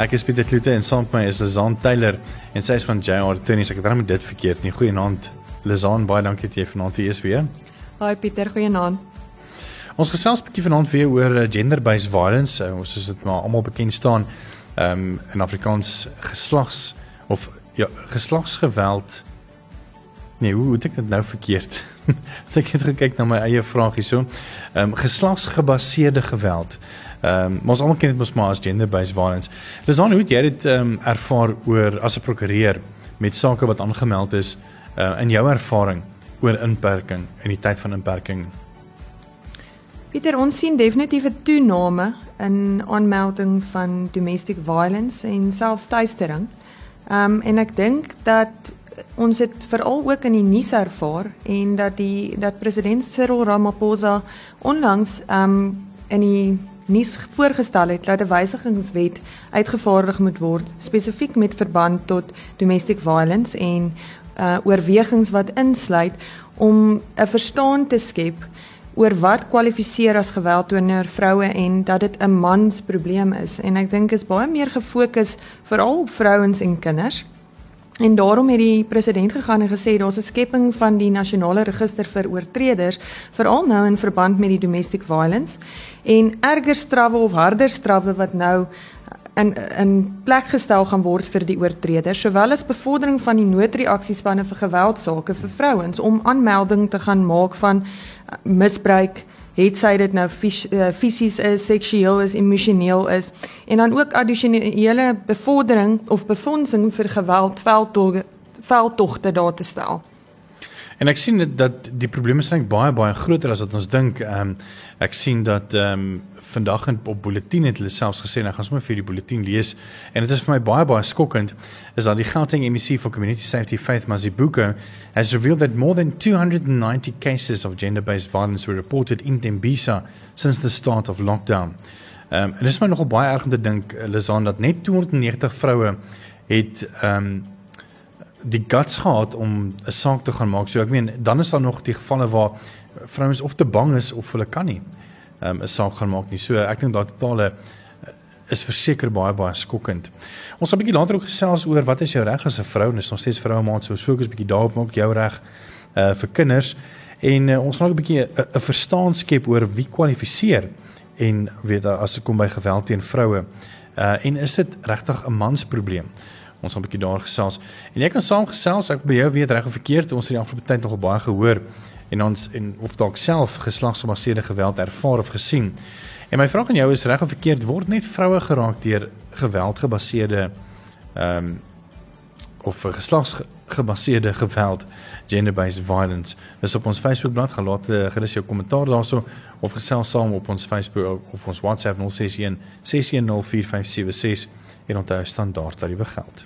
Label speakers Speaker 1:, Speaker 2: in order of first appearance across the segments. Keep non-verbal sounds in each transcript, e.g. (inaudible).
Speaker 1: Ek is Pieter Kloete en saam met my is Lizaan Taylor en sy is van JR Tennis. Ek het regtig dit verkeerd nie. Goeienaand Lizaan, baie dankie dat jy vanaand hier is weer.
Speaker 2: Haai Pieter, goeienaand.
Speaker 1: Ons gesels 'n bietjie vanaand weer oor eh, gender-based violence. Uh, ons is dit maar almal bekend staan ehm um, in Afrikaans geslags of ja, geslagsgeweld. Nee, hoe het ek dit nou verkeerd? (laughs) ek het gekyk na my eie vraag hierso. Ehm um, geslagsgebaseerde geweld. Ehm um, ons almal ken dit mos maar as gender-based violence. Lisan, hoe het jy dit ehm um, ervaar oor as 'n prokureur met sake wat aangemeld is uh, in jou ervaring oor inperking en die tyd van inperking?
Speaker 2: Pieter, ons sien definitief 'n toename in aanmelding van domestic violence en selfstuistering. Ehm um, en ek dink dat ons het veral ook in die nuus ervaar en dat die dat president Cyril Ramaphosa onlangs ehm um, in die nuus voorgestel het dat 'n wysigingswet uitgevaardig moet word spesifiek met verband tot domestic violence en uh oorwegings wat insluit om 'n verstaan te skep oor wat kwalifiseer as geweld teenoor vroue en dat dit 'n mans probleem is en ek dink is baie meer gefokus veral op vrouens en kinders. En daarom het die president gegaan en gesê daar's 'n skepping van die nasionale register vir oortreders veral nou in verband met die domestic violence en erger strawwe of harder strawwe wat nou in in plek gestel gaan word vir die oortreders sowel as bevordering van die noodreaksiespanne vir geweldsake vir vrouens om aanmelding te gaan maak van misbruik het sy dit nou eh, fisies is, seksueel is, emosioneel is en dan ook addisionele bevordering of befondsing vir geweld veldtogte veldtogte daar te stel.
Speaker 1: En ek sien dat, dat die probleme is baie baie groter as wat ons dink. Ehm um, ek sien dat ehm um, vandag in op bulletin het hulle selfs gesê, ek gaan sommer vir die bulletin lees en dit is vir my baie baie skokkend is dat die Gauteng MEC for Community Safety Faith Mazibuko has revealed that more than 290 cases of gender-based violence were reported in Tembisa since the start of lockdown. Ehm um, en dit is my nogal baie erg om te dink Lizan dat net 290 vroue het ehm um, die guts gehad om 'n saak te gaan maak. So ek meen dan is daar nog die gevalle waar vrouens of te bang is of hulle kan nie um, 'n saak gaan maak nie. So ek dink daai totale eh, is verseker baie baie skokkend. Ons gaan 'n bietjie later ook gesels oor wat is jou reg as 'n vrou? Dis nog steeds vroue maand, so ons fokus bietjie daarop maak jou reg uh vir kinders en uh, ons gaan ook 'n bietjie 'n verstaan skep oor wie kwalifiseer en weet as dit kom by geweld teen vroue. Uh en is dit regtig 'n mansprobleem? Ons gaan 'n bietjie daar gesels. En jy kan saamgesels, ek by jou weet reg of verkeerd, ons het die afgelope tyd nogal baie gehoor en ons en of dalk self geslagsgebaseerde geweld ervaar of gesien. En my vraag aan jou is reg of verkeerd word net vroue geraak deur geweldgebaseerde ehm um, of geslagsgebaseerde geweld gender based violence. Dis op ons Facebook bladsy gelaat gerus jou kommentaar daarso of gesels saam op ons Facebook of ons WhatsApp 061 6104576 en onthou standaard tariewe geld.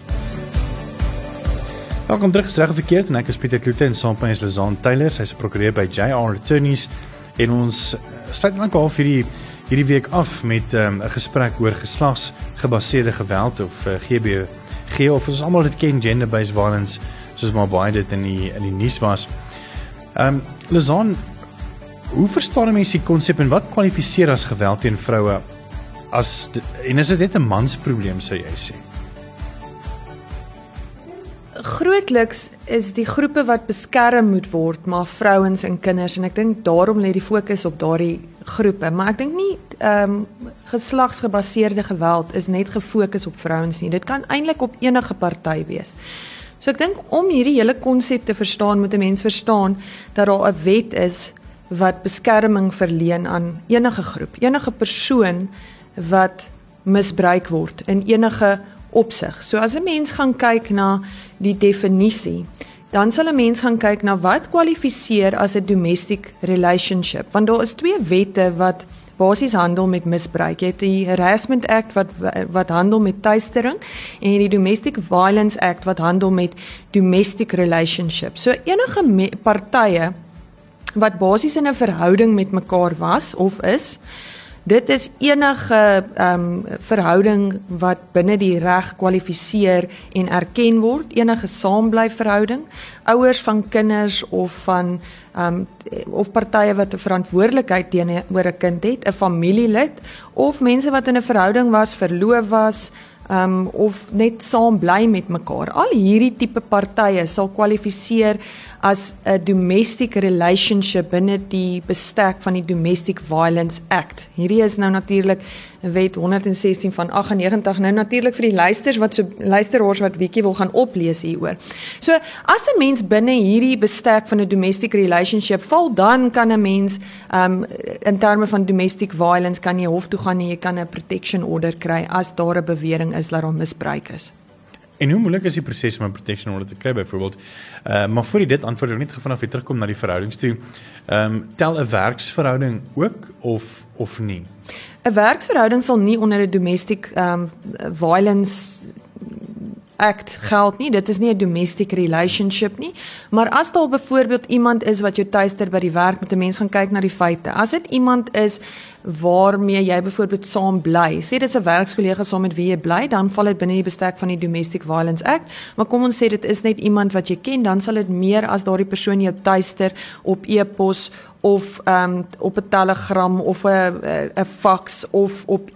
Speaker 1: Welkom terug gesreg verkeerd en ek is Pieter Kloete en saam met my is Lizaan Taylor, sy's 'n prokureur by JR Attorneys en ons sluit dan al vir die hierdie week af met ehm, 'n um, gesprek oor geslagsgebaseerde geweld of uh, eh, GB G of ons almal dit ken gender based violence soos maar baie dit in die in die nuus was. Ehm um, Lizaan hoe verstaan mense die konsep en wat kwalifiseer as geweld teen vroue as en is dit net 'n mansprobleem sou jy sê?
Speaker 2: grootliks is die groepe wat beskerm moet word, maar vrouens en kinders en ek dink daarom lê die fokus op daardie groepe, maar ek dink nie ehm um, geslagsgebaseerde geweld is net gefokus op vrouens nie. Dit kan eintlik op enige party wees. So ek dink om hierdie hele konsep te verstaan, moet 'n mens verstaan dat daar 'n wet is wat beskerming verleen aan enige groep, enige persoon wat misbruik word in enige opsig. So as 'n mens gaan kyk na die definisie, dan sal 'n mens gaan kyk na wat kwalifiseer as 'n domestic relationship, want daar is twee wette wat basies handel met misbruik. Jy het die Harassment Act wat wat handel met tuistering en die Domestic Violence Act wat handel met domestic relationship. So enige partye wat basies in 'n verhouding met mekaar was of is, Dit is enige ehm um, verhouding wat binne die reg kwalifiseer en erken word, enige saamblyfverhouding, ouers van kinders of van ehm um, of partye wat 'n verantwoordelikheid teenoor 'n kind het, 'n familielid of mense wat in 'n verhouding was, verloof was, um of net saam bly met mekaar. Al hierdie tipe partye sal kwalifiseer as 'n domestic relationship binne die bestek van die Domestic Violence Act. Hierdie is nou natuurlik wet 116 van 98 nou natuurlik vir die luisters wat so luisteraars wat bietjie wil gaan oplees hieroor. So as 'n mens binne hierdie bestek van 'n domestic relationship val dan kan 'n mens um in terme van domestic violence kan jy hof toe gaan en jy kan 'n protection order kry as daar 'n bewering is dat daar misbruik is.
Speaker 1: En hoe moeilik is die proses om 'n protection order te kry byvoorbeeld? Uh maar voor jy dit antwoord ek net vanaf jy terugkom na die verhoudings toe. Ehm um, tel 'n werksverhouding ook of of nie?
Speaker 2: 'n Werksverhouding sal nie onder 'n domestic ehm um, violence act geld nie. Dit is nie 'n domestic relationship nie. Maar as daar byvoorbeeld iemand is wat jou tuister by die werk met 'n mens gaan kyk na die feite. As dit iemand is waarmee jy byvoorbeeld saam bly. Sê dit is 'n werkskollega saam met wie jy bly, dan val dit binne die bestek van die Domestic Violence Act. Maar kom ons sê dit is net iemand wat jy ken, dan sal dit meer as daardie persoon jou tuister op e-pos of um, op 'n telegram of 'n 'n fax of op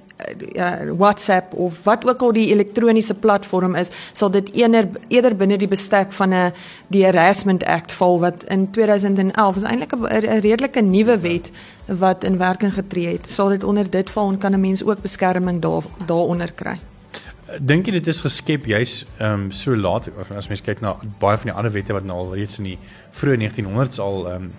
Speaker 2: uh, WhatsApp of wat ook al die elektroniese platform is, sal dit eerder eerder binne die bestek van 'n die Harassment Act val wat in 2011 is eintlik 'n redelike nuwe wet wat in werking getree het. Sal dit onder dit val en kan 'n mens ook beskerming daar daaronder kry?
Speaker 1: Dink jy dit is geskep juis ehm um, so laat as mens kyk na baie van die ander wette wat nou al reeds in die vroeë 1900s al ehm um,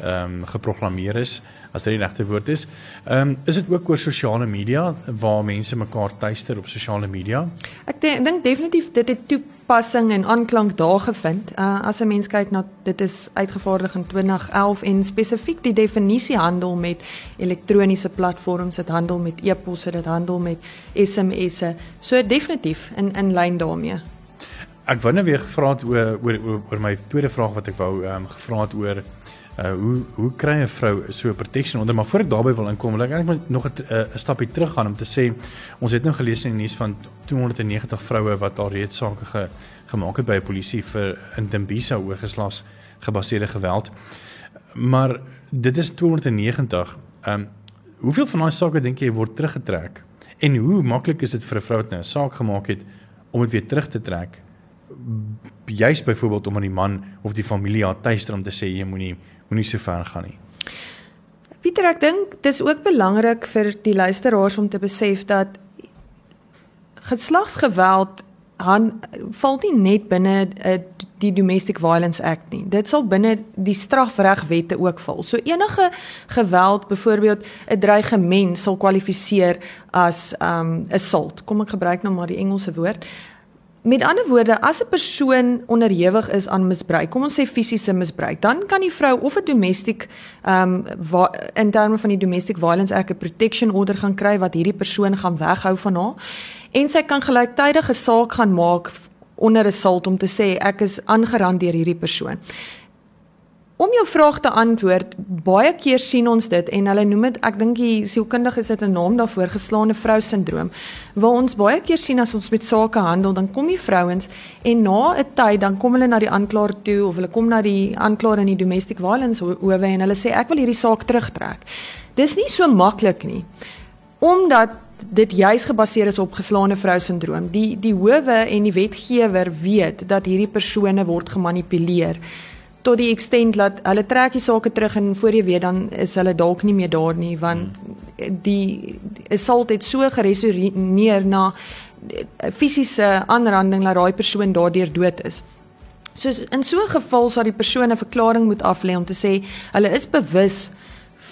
Speaker 1: ehm um, geprogrammeer is? As dit die regte woord is. Ehm um, is dit ook oor sosiale media waar mense mekaar tuister op sosiale media?
Speaker 2: Ek dink definitief dit het toepassing en aanklank daar gevind. Uh, as 'n mens kyk na dit is uitgevaardig in 2011 en spesifiek die definisie handel met elektroniese platforms, dit handel met e-posse, dit handel met SMS'e. So definitief in in lyn daarmee.
Speaker 1: Ek wou net weer gevra het oor oor oor my tweede vraag wat ek wou ehm um, gevra het oor uh hoe hoe kry 'n vrou so 'n protection onder? Maar voor ek daarby wil inkom wil ek eintlik nog 'n uh, stapie terug gaan om te sê ons het nou gelees in die nuus van 290 vroue wat al reeds sake ge, gemaak het by die polisie vir in Dimbisa oorgeslaas gebaseerde geweld. Maar dit is 290 um hoeveel van daai sake dink jy word teruggetrek? En hoe maklik is dit vir 'n vrou wat nou 'n saak gemaak het om dit weer terug te trek? Juist byvoorbeeld om aan die man of die familie haar tuister om te sê jy moenie moenie so ver gaan nie.
Speaker 2: Pieter, ek dink dis ook belangrik vir die luisteraars om te besef dat geslagsgeweld han val nie net binne uh, die Domestic Violence Act nie. Dit sal binne die strafregwette ook val. So enige geweld, byvoorbeeld 'n dreigement sal kwalifiseer as um assault. Kom ek gebruik nou maar die Engelse woord. Met ander woorde, as 'n persoon onderhewig is aan misbruik, kom ons sê fisiese misbruik, dan kan die vrou of 'n domestic ehm um, in terme van die Domestic Violence Act 'n protection order gaan kry wat hierdie persoon gaan weghou van haar en sy kan gelyktydige saak gaan maak onder assault om te sê ek is aangerand deur hierdie persoon. Om jou vraag te antwoord, baie keer sien ons dit en hulle noem dit ek dink die sielkundige dit 'n naam daarvoor geslaane vrou sindroom. Waar ons baie keer sien as ons met sake handel, dan kom die vrouens en na 'n tyd dan kom hulle na die aanklaer toe of hulle kom na die aanklaer in die domestic violence howe en hulle sê ek wil hierdie saak terugtrek. Dis nie so maklik nie. Omdat dit juis gebaseer is op geslaane vrou sindroom. Die die howe en die wetgewer weet dat hierdie persone word gemanipuleer tot die extent dat hulle trek die sake terug en voor jy weet dan is hulle dalk nie meer daar nie want die assault het so geresoneer na fisiese aanranding dat daai persoon daardeur dood is. So in so 'n geval sal die persoon 'n verklaring moet aflê om te sê hulle is bewus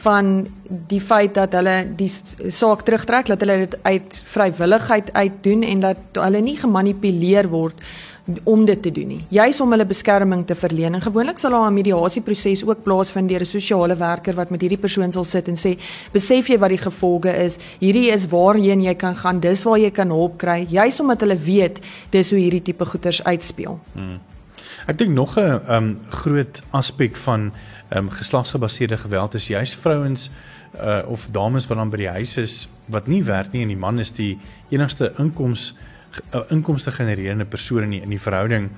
Speaker 2: van die feit dat hulle die saak terugtrek, dat hulle dit uit vrywilligheid uit doen en dat hulle nie gemanipuleer word om dit te doen nie. Juis om hulle beskerming te verleen. En gewoonlik sal daar 'n mediasieproses ook plaasvind deur 'n sosiale werker wat met hierdie persoon sal sit en sê, "Besef jy wat die gevolge is? Hierdie is waarheen jy kan gaan. Dis waar jy kan hulp kry." Juis omdat hulle weet dis hoe hierdie tipe goeters uitspeel. Hmm.
Speaker 1: Ek dink nog 'n um, groot aspek van um, geslagsgebaseerde geweld is juis vrouens uh, of dames wat dan by die huis is wat nie werk nie en die man is die enigste inkomste inkomste genererende persoon in die, in die verhouding.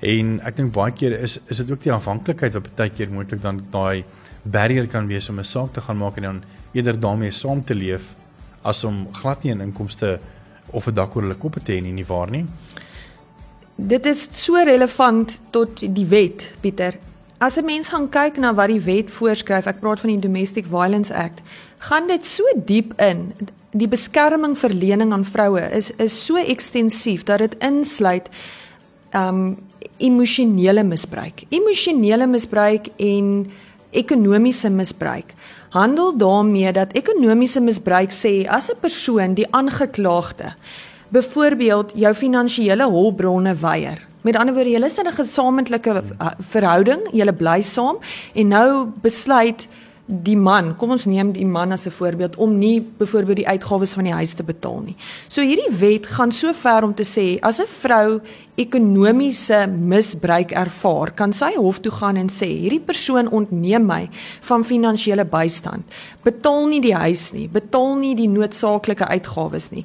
Speaker 1: En ek dink baie keer is is dit ook die afhanklikheid wat baie keer moontlik dan daai barrier kan wees om 'n saak te gaan maak en dan eerder daarmee saam te leef as om glad nie 'n inkomste of 'n dak oor hulle koppe te hê nie, nie waar nie?
Speaker 2: Dit is so relevant tot die wet, Pieter. As 'n mens gaan kyk na wat die wet voorskryf, ek praat van die Domestic Violence Act, gaan dit so diep in. Die beskerming vir lening aan vroue is is so ekstensief dat dit insluit um emosionele misbruik. Emosionele misbruik en ekonomiese misbruik handel daarmee dat ekonomiese misbruik sê as 'n persoon die aangeklaagde byvoorbeeld jou finansiële hulpbronne weier. Met ander woorde, julle is in 'n gesamentlike verhouding, julle bly saam en nou besluit die man, kom ons neem die man as 'n voorbeeld om nie byvoorbeeld die uitgawes van die huis te betaal nie. So hierdie wet gaan so ver om te sê as 'n vrou ekonomiese misbruik ervaar, kan sy hof toe gaan en sê hierdie persoon ontneem my van finansiële bystand. Betaal nie die huis nie, betaal nie die noodsaaklike uitgawes nie.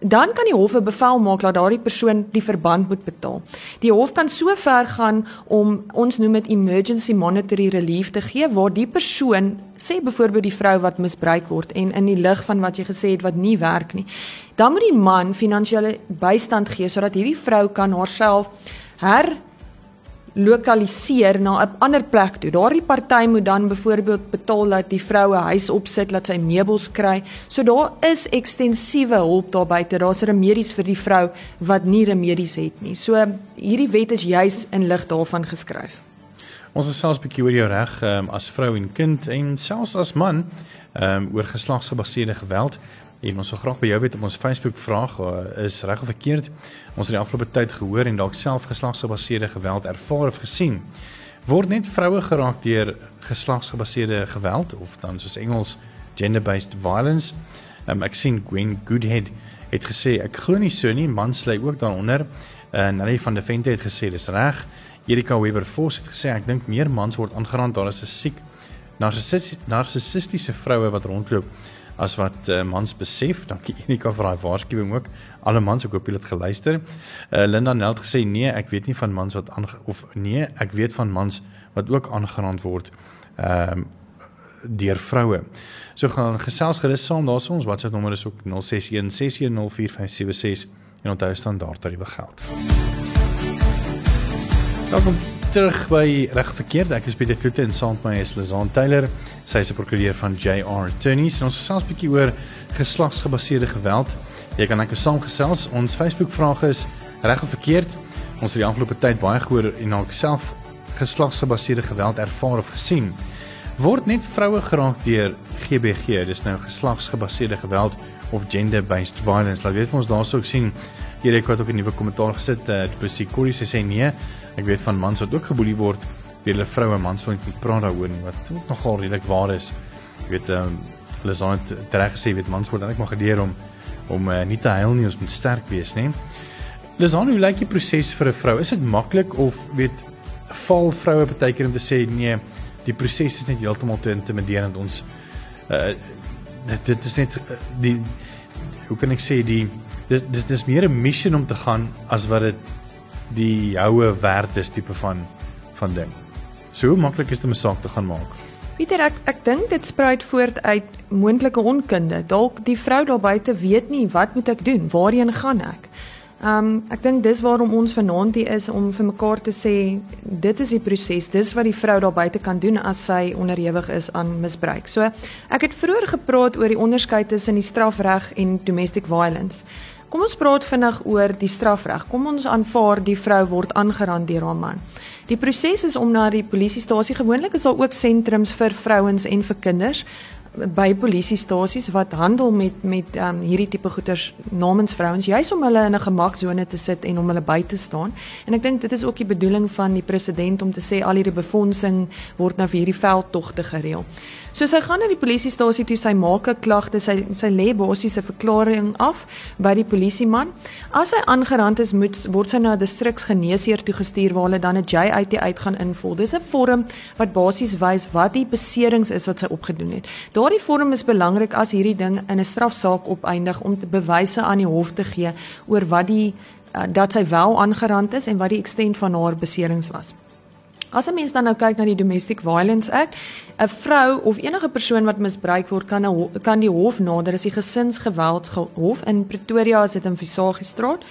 Speaker 2: Dan kan die hof 'n bevel maak dat daardie persoon die verband moet betaal. Die hof kan so ver gaan om ons noem dit emergency monetary relief te gee waar die persoon sê byvoorbeeld die vrou wat misbruik word en in die lig van wat jy gesê het wat nie werk nie dan moet die man finansiële bystand gee sodat hierdie vrou kan haarself her lokaliseer na 'n ander plek toe. Daardie party moet dan byvoorbeeld betaal dat die vrou 'n huis opsit, dat sy meubels kry. So daar is ekstensiewe hulp daar buite. Daar's remedies vir die vrou wat nie remedies het nie. So hierdie wet is juis in lig daarvan geskryf.
Speaker 1: Ons is selfs bietjie oor jou reg um, as vrou en kind en selfs as man um, oor geslagsgebaseerde geweld. En ons wil graag by jou weet op ons Facebook vraag uh, is reg of verkeerd. Ons het die afgelope tyd gehoor en dalk self geslagsgebaseerde geweld ervaar of gesien. Word net vroue geraak deur geslagsgebaseerde geweld of dan soos Engels gender-based violence? Um, ek sien Gwen Goodhead het gesê ek glo nie so nie, mans lê ook daaronder. En uh, Nelly van der Vente het gesê dis reg. Erika Weber Vos het gesê ek dink meer mans word aangeraan daar is 'n siek narcissistiese vroue wat rondloop as wat uh, mans besef. Dankie (laughs) Unika vir daai waarskuwing ook. Alle mans ek hoop julle het geluister. Uh, Linda Nelt gesê nee, ek weet nie van mans wat aan of nee, ek weet van mans wat ook aangerand word. Ehm uh, deur vroue. So gaan gesels gerus saam daar ons WhatsApp nommer is ook 061 6104576 en onthou standaard tariewe geld. Welkom terug by reg verkeerd. Ek is Pieter Kloete en saam met my is Lizaan Taylor. Sy is 'n prokureur van JR Attorneys en ons gesels 'n bietjie oor geslagsgebaseerde geweld. Jy kan net saamgesels. Ons Facebook vraag is reg of verkeerd. Ons het die afgelope tyd baie gehoor en ook self geslagsgebaseerde geweld ervaar of gesien. Word net vroue geraak deur GBG, dis nou geslagsgebaseerde geweld of gender-based violence. Laat weet vir ons daarso ek sien Hierdie het ook 'n nuwe kommentaar gesit. Uh, die psikolog sê nee. Ek weet van mans wat ook geboelie word deur hulle vroue mans wat nie praat daaroor nie wat ook nogal redelik waar is. Jy weet ehm um, hulle sê net reg gesê weet mans word eintlik maar geleer om om uh, nie te huil nie, ons moet sterk wees, nê. Lisan, hoe lyk die proses vir 'n vrou? Is dit maklik of weet val vroue baie keer om te sê nee, die proses is net heeltemal te intimiderend ons uh dit, is net uh, die hoe kan ek sê die dis dis dis meer 'n missie om te gaan as wat dit die houe werd is tipe van van ding. So hoe maklik is dit om 'n saak te gaan maak?
Speaker 2: Pieter, ek ek dink dit spruit voort uit moontlike onkunde. Dalk die vrou daar buite weet nie wat moet ek doen? Waarheen gaan ek? Ehm um, ek dink dis waarom ons vanaand hier is om vir mekaar te sê dit is die proses. Dis wat die vrou daar buite kan doen as sy onderhewig is aan misbruik. So ek het vroeër gepraat oor die onderskeid tussen die strafreg en domestic violence. Kom ons praat vinnig oor die strafreg. Kom ons aanvaar die vrou word aangeraan deur haar man. Die proses is om na die polisiestasie gewoonlik is daar ook sentrums vir vrouens en vir kinders by polisiestasies wat handel met met um, hierdie tipe goeters namens vrouens juis om hulle in 'n gemaksone te sit en om hulle by te staan. En ek dink dit is ook die bedoeling van die president om te sê al hierdie befondsing word nou vir hierdie veldtogte gereël. So sy gaan na die polisiestasie toe, sy maak 'n klagte, sy sy lê basies 'n verklaring af by die polisieman. As hy aangerand is, moet word sy na 'n distriksgeneesheer toe gestuur waar hulle dan 'n JIT uit gaan invul. Dis 'n vorm wat basies wys wat die beserings is wat sy opgedoen het. Daardie vorm is belangrik as hierdie ding in 'n strafsaak opeindig om te bewyse aan die hof te gee oor wat die uh, dat sy wel aangerand is en wat die ekstent van haar beserings was. As 'n mens dan nou kyk na die Domestic Violence Act, 'n vrou of enige persoon wat misbruik word kan 'n kan die hof nader as die gesinsgeweld hof in Pretoria is dit in Visagie-straat.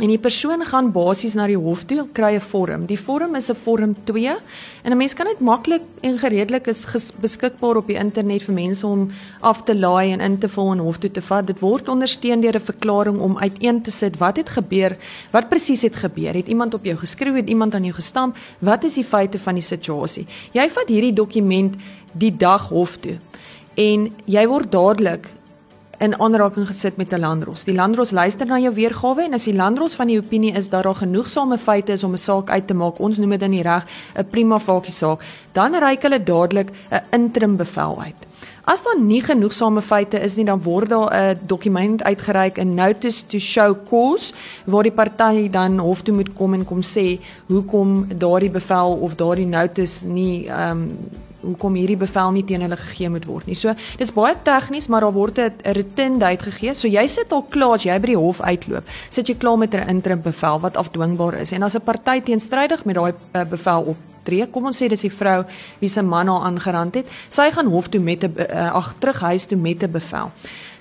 Speaker 2: En die persoon gaan basies na die hof toe, kry 'n vorm. Die vorm is 'n vorm 2 en 'n mens kan dit maklik en gereedelik is beskikbaar op die internet vir mense om af te laai en in te vul en hof toe te vat. Dit word ondersteun deur 'n verklaring om uiteen te sit wat het gebeur, wat presies het gebeur. Het iemand op jou geskryf, het iemand aan jou gestamp? Wat is die feite van die situasie? Jy vat hierdie dokument die dag hof toe en jy word dadelik in aanraking gesit met 'n landros. Die landros luister na jou weergawe en as die landros van die opinie is dat daar genoegsame feite is om 'n saak uit te maak, ons noem dit in die reg 'n prima facie saak, dan reik hulle dadelik 'n interim bevel uit. As daar nie genoegsame feite is nie, dan word daar 'n dokument uitgereik, 'n notice to show cause, waar die party dan hof toe moet kom en kom sê hoekom daardie bevel of daardie notice nie ehm um, hoekom hierdie bevel nie teen hulle gegee moet word nie. So dis baie tegnies, maar daar word 'n retin uitgegee. So jy sit al klaar as jy by die hof uitloop, sit jy klaar met 'n interim bevel wat afdwingbaar is. En as 'n party teenstrydig met daai uh, bevel optree, kom ons sê dis die vrou wie se man haar aangerand het, sy gaan hof toe met 'n uh, ag terug huis toe met 'n bevel.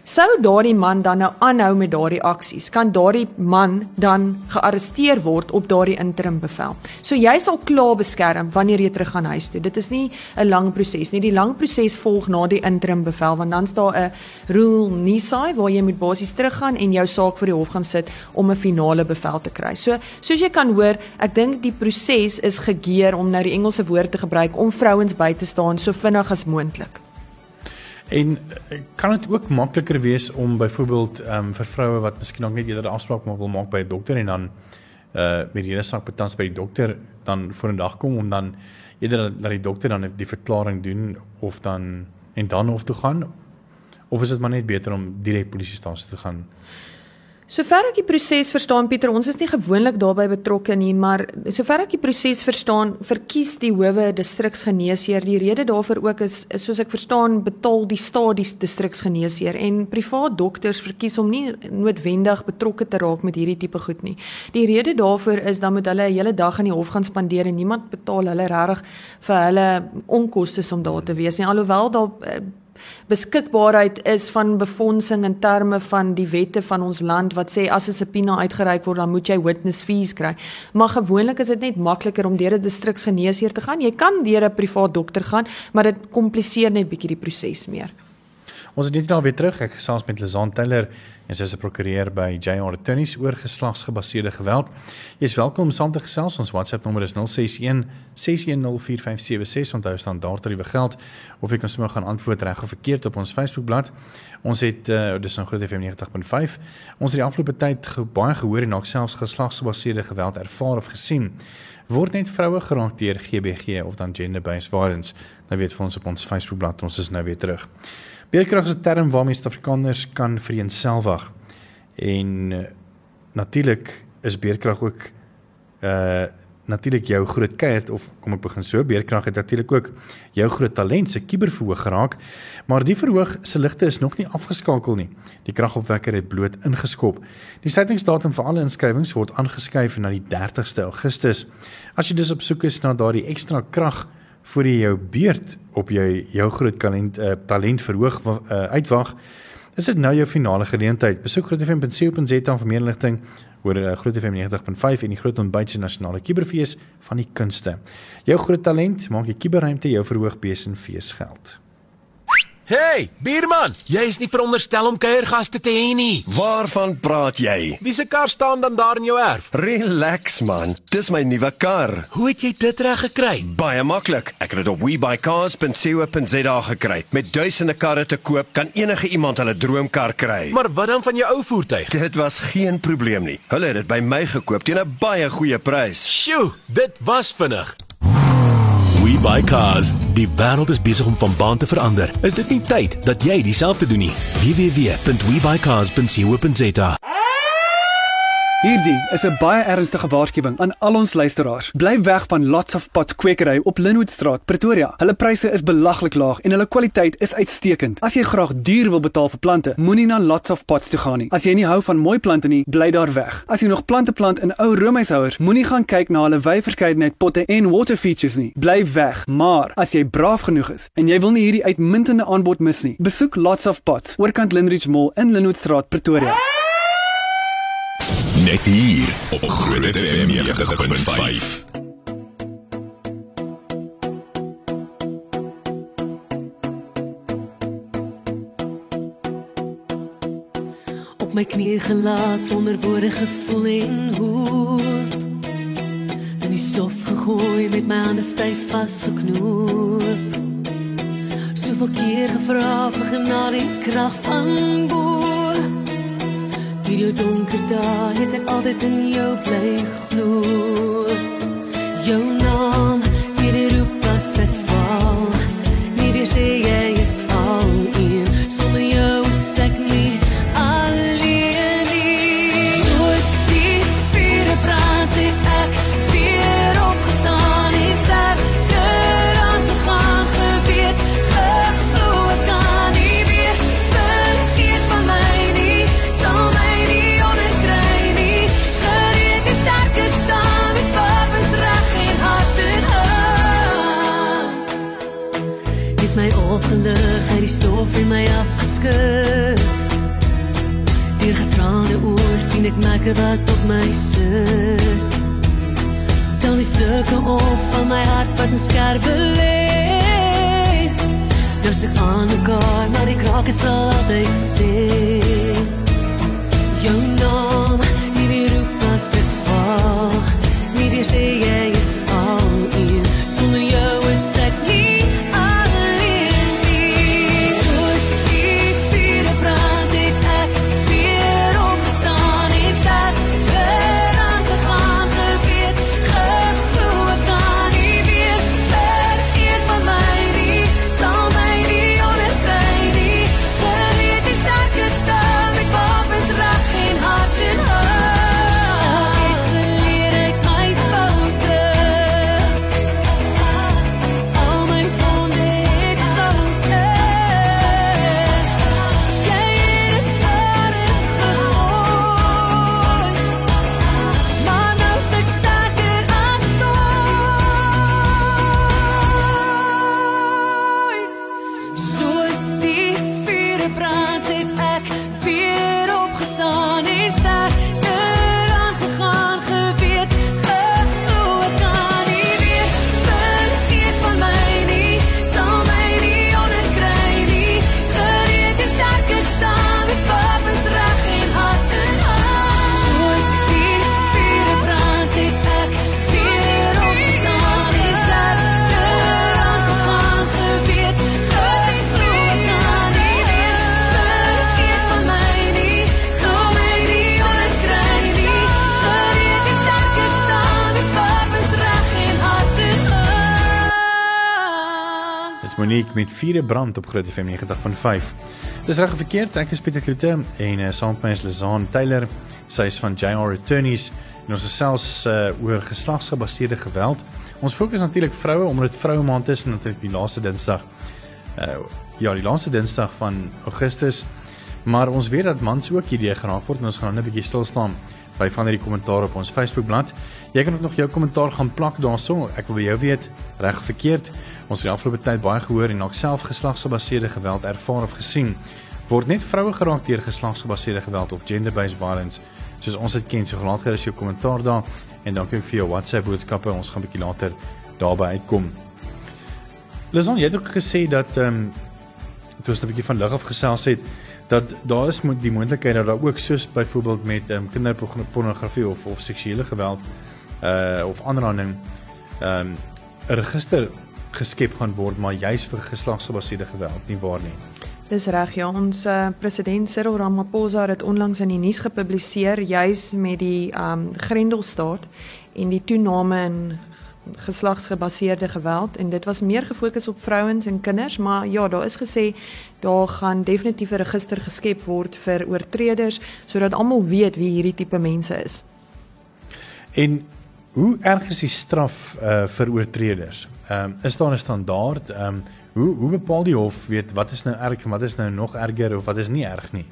Speaker 2: Sou daardie man dan nou aanhou met daardie aksies, kan daardie man dan gearresteer word op daardie interim bevel. So jy sal klaar beskerm wanneer jy terug gaan huis toe. Dit is nie 'n lang proses nie. Die lang proses volg na die interim bevel want dan's daar 'n rule nisi waar jy moet basies teruggaan en jou saak voor die hof gaan sit om 'n finale bevel te kry. So soos jy kan hoor, ek dink die proses is gegeer om nou die Engelse woord te gebruik om vrouens by te staan so vinnig as moontlik.
Speaker 1: En eh, kan dit ook makliker wees om byvoorbeeld ehm um, vir vroue wat miskien nog net eerder 'n afspraak wil maak by 'n dokter en dan uh met hierdie saak betans by die dokter dan voor 'n dag kom om dan eerder dat die dokter dan die verklaring doen of dan en dan hof toe gaan of is dit maar net beter om direk polisiestasie te gaan?
Speaker 2: Sover ek die proses verstaan Pieter, ons is nie gewoonlik daarbey betrokke nie, maar sover ek die proses verstaan, verkies die howe distriksgeneesheer. Die rede daarvoor ook is soos ek verstaan, betaal die staat die distriksgeneesheer en privaat dokters verkies om nie noodwendig betrokke te raak met hierdie tipe goed nie. Die rede daarvoor is dan moet hulle 'n hele dag in die hof gaan spandeer en niemand betaal hulle regtig vir hulle onkoste om daar te wees nie. Alhoewel daar eh, beskikbaarheid is van befondsing in terme van die wette van ons land wat sê as 'n subpoena uitgereik word dan moet jy witness fees kry. Maar gewoonlik is dit net makliker om deur 'n distriksgeneesheer te gaan. Jy kan deur 'n privaat dokter gaan, maar dit kompliseer net bietjie die proses meer.
Speaker 1: Ons het net nou weer terug. Ek gesels met Lizan Taylor en sy is 'n prokureur by JR Attorneys oor geslagsgebaseerde geweld. Jy is welkom om saam te gesels. Ons WhatsApp nommer is 061 6104576. Onthou staan daar tariewe geld of jy kan sommer gaan antwoord reg of verkeerd op ons Facebookblad. Ons het uh, dis nou Groot FM 90.5. Ons het die afgelope tyd ge baie gehoor en ook selfs geslagsgebaseerde geweld ervaar of gesien. Word net vroue geraak deur GBG of dan gender based violence? Nou weet vir ons op ons Facebookblad. Ons is nou weer terug. Beerkrag is 'n term waarmee Suid-Afrikaners kan vereenselwig. En uh, natuurlik is beerkrag ook uh natuurlik jou groot kuier of kom ek begin so beerkrag het natuurlik ook jou groot talent se kuberverhoog geraak maar die verhoog se ligte is nog nie afgeskakel nie. Die kragopwekker het bloot ingeskop. Die sluitingsdatum vir alle inskrywings word aangeskuif na die 30ste Augustus. As jy dus op soek is na daardie ekstra krag voor jy jou beurt op jou jou groot talent uh, talent verhoog uh, uitwag is dit nou jou finale geleentheid. Besoek grootfm.co.za vir meer inligting oor uh, Groot FM 90.5 en die Groot Ontbyt se nasionale kuberfees van die kunste. Jou groot talent maak jy kuberruimte jou verhoog besin fees geld
Speaker 3: Hey, bierman, jy is nie veronderstel om kuiergaste te hê nie.
Speaker 4: Waarvan praat jy?
Speaker 3: Wie se kar staan dan daar in jou erf?
Speaker 4: Relax man, dis my nuwe kar.
Speaker 3: Hoe het jy dit reg gekry?
Speaker 4: Baie maklik. Ek het dit op webuycars.co.za gekry. Met duisende karre te koop, kan enige iemand hulle droomkar kry.
Speaker 3: Maar wat dan van jou ou voertuig?
Speaker 4: Dit was geen probleem nie. Hulle het dit by my gekoop teen 'n baie goeie prys.
Speaker 3: Sjoe, dit was vinnig. We buy cars. Die wêreld is besig om van baan te verander. Is dit nie tyd dat jy dieselfde doen nie? www.webuycars.co.za
Speaker 5: Hierdie is 'n baie ernstige waarskuwing aan al ons luisteraars. Bly weg van Lots of Pots kwekery op Linwoodstraat, Pretoria. Hulle pryse is belaglik laag en hulle kwaliteit is uitstekend. As jy graag duur wil betaal vir plante, moenie na Lots of Pots toe gaan nie. As jy nie hou van mooi plante nie, bly daar weg. As jy nog plante plant in ou roomhuishouers, moenie gaan kyk na hulle wye verskeidenheid potte en water features nie. Bly weg. Maar as jy braaf genoeg is en jy wil nie hierdie uitmuntende aanbod mis nie, besoek Lots of Pots oorkant Linridge Mall in Linwoodstraat, Pretoria.
Speaker 3: Net hier op Groot FM 90.5.
Speaker 6: op my knie gelaat sonder woorde gevoel en hoop. In die stof gegooi met my hande styf vasgeknoop soveel keer gevra vir genade en krag van bo Hierdie donker dae het ek altyd in jou bly glo. Jou naam hierdie roep as dit val nie weer sê jy stof en my afgeskud Deur getraande oor sien ek nakke wat op my sit. Dan die stukke op van my hart wat in skerpe lê Dus ek aan mekaar, maar die krake sal altyd sê. Jou naam, nie weer roep as ek val Nie weer sê jy is al in Sonder jou is ek nie met
Speaker 1: Vierde Brand op Groot FM 90.5. Dis reg verkeerd, ek is Pieter Kloete en uh, saam met my is Lizaan Taylor. Sy is van JR Attorneys en ons gesels uh, oor geslagsgebaseerde geweld. Ons fokus natuurlik vroue omdat dit vroue maand is en natuurlik die laaste Dinsdag uh ja, die laaste Dinsdag van Augustus. Maar ons weet dat mans ook hierdie geraak word en ons gaan nou 'n bietjie stil staan by van hierdie kommentaar op ons Facebookblad. Jy kan ook nog jou kommentaar gaan plak daarso. Ek wil by jou weet reg verkeerd. Ons het die afgelope tyd baie gehoor en ook self geslagsgebaseerde geweld ervaar of gesien. Word net vroue geraak deur geslagsgebaseerde geweld of gender-based violence? Soos ons dit ken, so gelaat gerus jou kommentaar daar en dankie ook vir jou WhatsApp boodskappe. Ons gaan 'n bietjie later daarby uitkom. Lison, jy het ook gesê dat ehm um, toe ons 'n bietjie van lig af gesels het dat daar is moet die moontlikheid dat daar ook soos byvoorbeeld met ehm um, kinderpornografie of of seksuele geweld uh of aanranding ehm um, 'n register geskep gaan word maar juis vir geslagsgebaseerde geweld nie waar nie.
Speaker 2: Dis reg ja, ons uh, president Cyril Ramaphosa het dit onlangs in die nuus gepubliseer juis met die um Grendelstaat en die toename in geslagsgebaseerde geweld en dit was meer gefokus op vrouens en kinders, maar ja, daar is gesê daar gaan definitief 'n register geskep word vir oortreders sodat almal weet wie hierdie tipe mense is.
Speaker 1: En hoe erg is die straf uh vir oortreders? Ehm um, is daar 'n standaard? Ehm um, hoe hoe bepaal die hof weet wat is nou erg en wat is nou nog erger of wat is nie erg nie?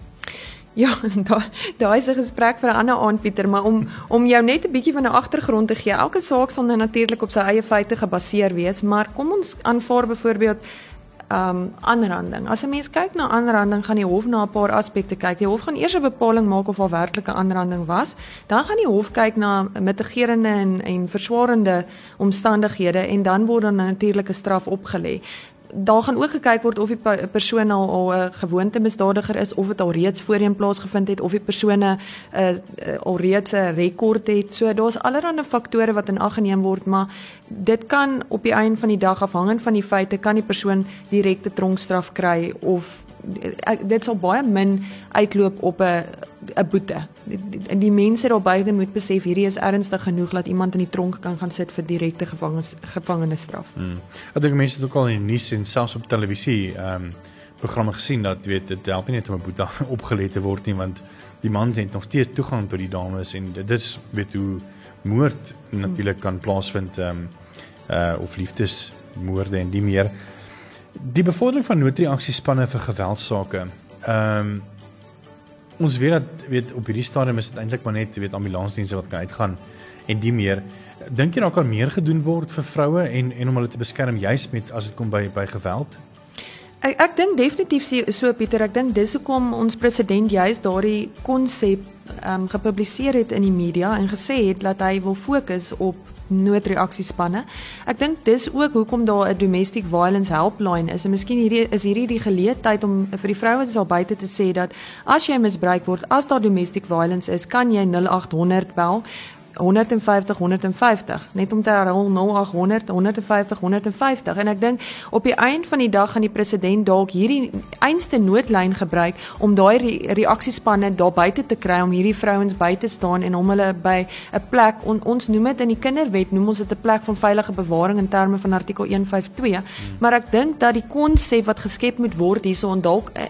Speaker 2: Ja, (laughs) daar daar is 'n gesprek vir 'n ander aand Pieter, maar om om jou net 'n bietjie van 'n agtergrond te gee. Elke saak sal nou natuurlik op sy eie feite gebaseer wees, maar kom ons aanvaar byvoorbeeld um aanranding. As 'n mens kyk na aanranding, gaan die hof na 'n paar aspekte kyk. Die hof gaan eers 'n bepaling maak of daar werklike aanranding was. Dan gaan die hof kyk na mitigerende en en verswarende omstandighede en dan word dan 'n straf opgelê daar gaan ook gekyk word of die persoon al al 'n gewoonte misdadiger is of dit al reeds voorheen plaasgevind het of die uh, uh, al reeds 'n rekord het. So daar's allerlei faktore wat in ag geneem word, maar dit kan op die einde van die dag afhangend van die feite kan die persoon direkte tronkstraf kry of dit sal baie min uitloop op 'n 'n boete. Die, die mense daar buite moet besef hierdie is ernstig genoeg dat iemand in die tronk kan gaan sit vir direkte gevangenes gevangenisstraf.
Speaker 1: Hmm. Ek dink mense het ook al in die nuus en selfs op televisie ehm um, programme gesien dat weet dit help nie net om 'n boete (laughs) opgelê te word nie want die man het nog steeds toegang tot die dames en dit is weet hoe moord natuurlik kan plaasvind ehm um, uh of liefdesmoorde en die meer. Die bevordering van noodreaksiespanne vir geweldsake. Ehm um, ons weet dat weet op hierdie stadium is dit eintlik maar net weet ambulansdienste wat kan uitgaan en die meer dink jy daar kan meer gedoen word vir vroue en en om hulle te beskerm juis met as dit kom by by geweld
Speaker 2: Ek ek dink definitief so Pieter ek dink dis hoekom ons president juis daardie konsep ehm um, gepubliseer het in die media en gesê het dat hy wil fokus op noodreaksiespanne. Ek dink dis ook hoekom daar 'n domestic violence helpline is. En miskien hierdie is hierdie die geleentheid om vir die vrouens al buite te sê dat as jy misbruik word, as daar domestic violence is, kan jy 0800 bel 150 150 net om te herhaal 0800 150 150 en ek dink op die eind van die dag gaan die president dalk hierdie einste noodlyn gebruik om daai re reaksiespanne daar buite te kry om hierdie vrouens by te staan en om hulle by 'n plek on, ons noem dit in die kinderwet noem ons dit 'n plek van veilige bewaring in terme van artikel 152 hmm. maar ek dink dat die konsep wat geskep moet word hierso en dalk eh,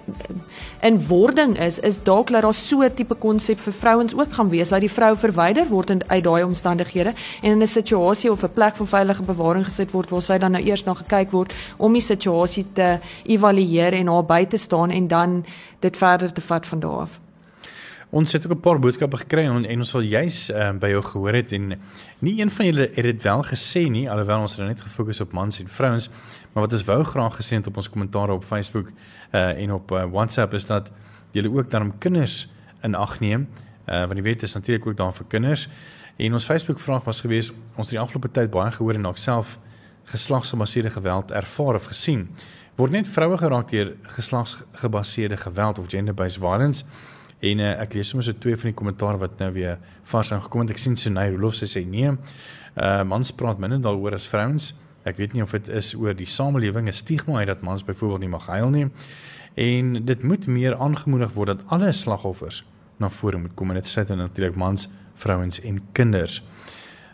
Speaker 2: in wording is is dalk dat daar so 'n tipe konsep vir vrouens ook gaan wees dat die vrou verwyder word en uit daai omstandighede en in 'n situasie of 'n plek van veilige bewaring gesit word waar sy dan nou eers na gekyk word om die situasie te evalueer en haar by te staan en dan dit verder te vat van daar af.
Speaker 1: Ons het ook 'n paar boodskappe gekry en, en ons wil juis uh, by jou gehoor het en nie een van julle het dit wel gesê nie alhoewel ons het net gefokus op mans en vrouens maar wat ons wou graag gesien het op ons kommentaar op Facebook uh, en op uh, WhatsApp is dat julle ook daarom kinders in ag neem uh, want die wet is natuurlik ook daar vir kinders En ons Facebook vraag was gewees ons het die afgelope tyd baie gehoor en ook self geslagsgebaseerde geweld ervaar of gesien. Word net vroue geraak deur geslagsgebaseerde geweld of gender-based violence? En uh, ek lees sommer so twee van die kommentaar wat nou weer vars aangekom het. Ek sien Senay Rolof sê nee. Uh mans praat minder daaroor as vrouens. Ek weet nie of dit is oor die samelewing 'n stigma het dat mans byvoorbeeld nie mag huil nie. En dit moet meer aangemoedig word dat alle slagoffers na vore moet kom en dit sê dan natuurlik mans vrouens en kinders.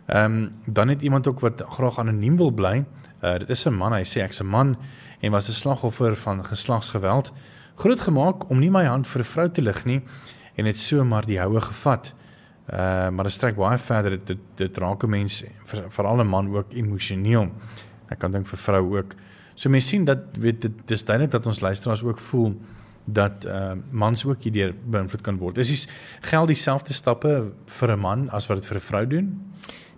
Speaker 1: Ehm um, dan het iemand ook wat graag anoniem wil bly. Uh dit is 'n man, hy sê ek's 'n man en was 'n slagoffer van geslagsgeweld. Groot gemaak om nie my hand vir 'n vrou te lig nie en het so maar die houe gevat. Uh maar dit strek baie verder dit dit, raak 'n mens veral 'n man ook emosioneel. Ek kan dink vir vrou ook. So mense sien dat weet dit dis duidelik dat ons luisteraars ook voel dat uh mans ook hierdeur beïnvloed kan word. Is dis geld dieselfde stappe vir 'n man as wat dit vir 'n vrou doen?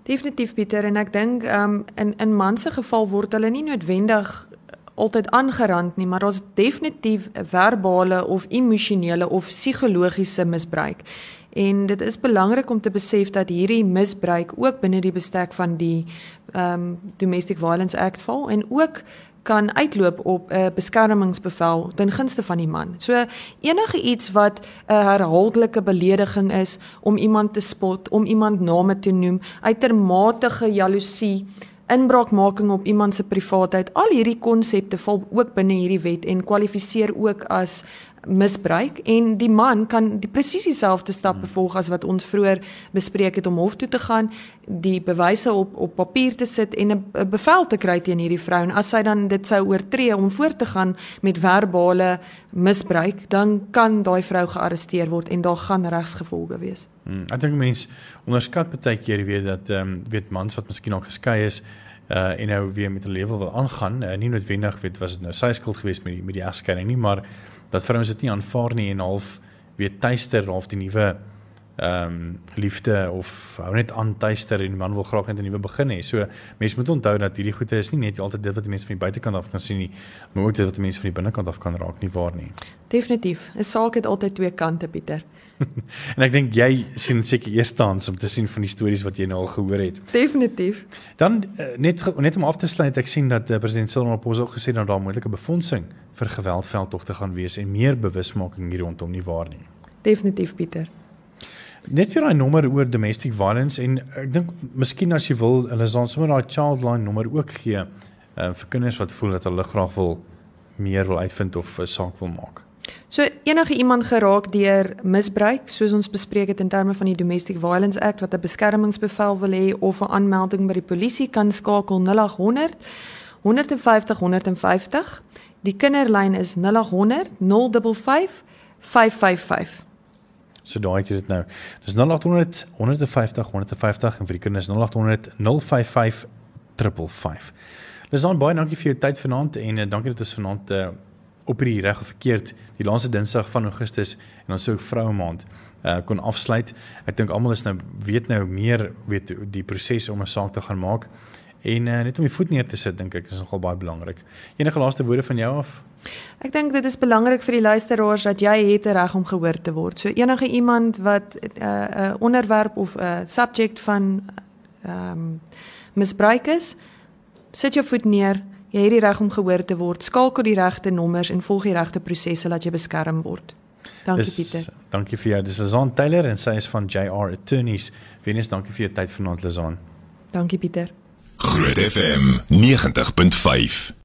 Speaker 2: Definitief Pieter en ek dink um in in man se geval word hulle nie noodwendig altyd aangerand nie, maar daar's definitief verbale of emosionele of psigologiese misbruik. En dit is belangrik om te besef dat hierdie misbruik ook binne die bestek van die um Domestic Violence Act val en ook kan uitloop op 'n uh, beskermingsbevel ten gunste van die man. So enige iets wat 'n uh, herhaaldelike belediging is om iemand te spot, om iemand name te noem, uitermate jaloesie, inbraakmaking op iemand se privaatheid, al hierdie konsepte val ook binne hierdie wet en kwalifiseer ook as misbruik en die man kan die presies dieselfde stappe volg as wat ons vroeër bespreek het om hof toe te gaan, die bewyse op op papier te sit en 'n 'n bevel te kry teen hierdie vrou en as sy dan dit sou oortree om voort te gaan met verbale misbruik, dan kan daai vrou gearresteer word en daar gaan regsgevolge wees.
Speaker 1: Hmm, ek dink mense onderskat baie keer weet dat ehm um, weet mans wat miskien al geskei is uh en nou weer met 'n lewe wil aangaan, uh, nie noodwendig weet was dit nou sy skuld geweest met die met die egskeiding nie, maar dat vrouens dit nie aanvaar nie en half weet tuister half die nuwe ehm um, liefde of hou net aan tuister en die man wil graag net 'n nuwe begin hê. So mense moet onthou dat hierdie goeie is nie net altyd dit wat mense van die buitekant af kan sien nie, maar ook dit wat mense van die binnekant af kan raak nie waar nie.
Speaker 2: Definitief. 'n Saak het altyd twee kante, Pieter. (laughs)
Speaker 1: en ek dink jy sien seker eerstehands om te sien van die stories wat jy nou al gehoor het.
Speaker 2: Definitief.
Speaker 1: Dan uh, net net om af te sluit, ek sien dat uh, president Cyril Ramaphosa ook gesê dat daar moontlike befondsing vir geweldveldtogte gaan wees en meer bewusmaking hier rondom nie waar nie.
Speaker 2: Definitief, Pieter.
Speaker 1: Net vir daai nommer oor domestic violence en ek dink miskien as jy wil, hulle sal sommer daai childline nommer ook gee uh, vir kinders wat voel dat hulle graag wil meer wil uitvind of 'n saak wil maak.
Speaker 2: So enige iemand geraak deur misbruik, soos ons bespreek het in terme van die Domestic Violence Act wat 'n beskermingsbevel wil hê of 'n aanmelding by die polisie kan skakel 0800 150 150. Die kinderlyn is 0800 055 555.
Speaker 1: So daai het jy dit nou. Dis 0800 150 150 en vir die kinders 0800 055 555. Lisan baie dankie vir jou tyd vanaand en uh, dankie dat ons vanaand uh, op hierdie reg of verkeerd die laaste Dinsdag van Augustus en dan sou vroue maand uh, kon afsluit. Ek dink almal is nou weet nou meer weet die proses om 'n saak te gaan maak en uh, net om die voet neer te sit dink ek is nogal baie belangrik. Enige laaste woorde van jou af?
Speaker 2: Ek dink dit is belangrik vir die luisteraars dat jy het 'n reg om gehoor te word. So enige iemand wat 'n uh, uh, onderwerp of 'n uh, subject van ehm um, misbruik is, sit jou voet neer. Jy het die reg om gehoor te word. Skakel die regte nommers en volg die regte prosesse dat jy beskerm word. Dankie
Speaker 1: Dis-
Speaker 2: Pieter.
Speaker 1: Dankie vir jou. Dis Lazan Taylor en sy is van JR Attorneys. Venus, dankie vir jou tyd vanaand Lazan.
Speaker 2: Dankie Pieter.
Speaker 7: Groot FM 90.5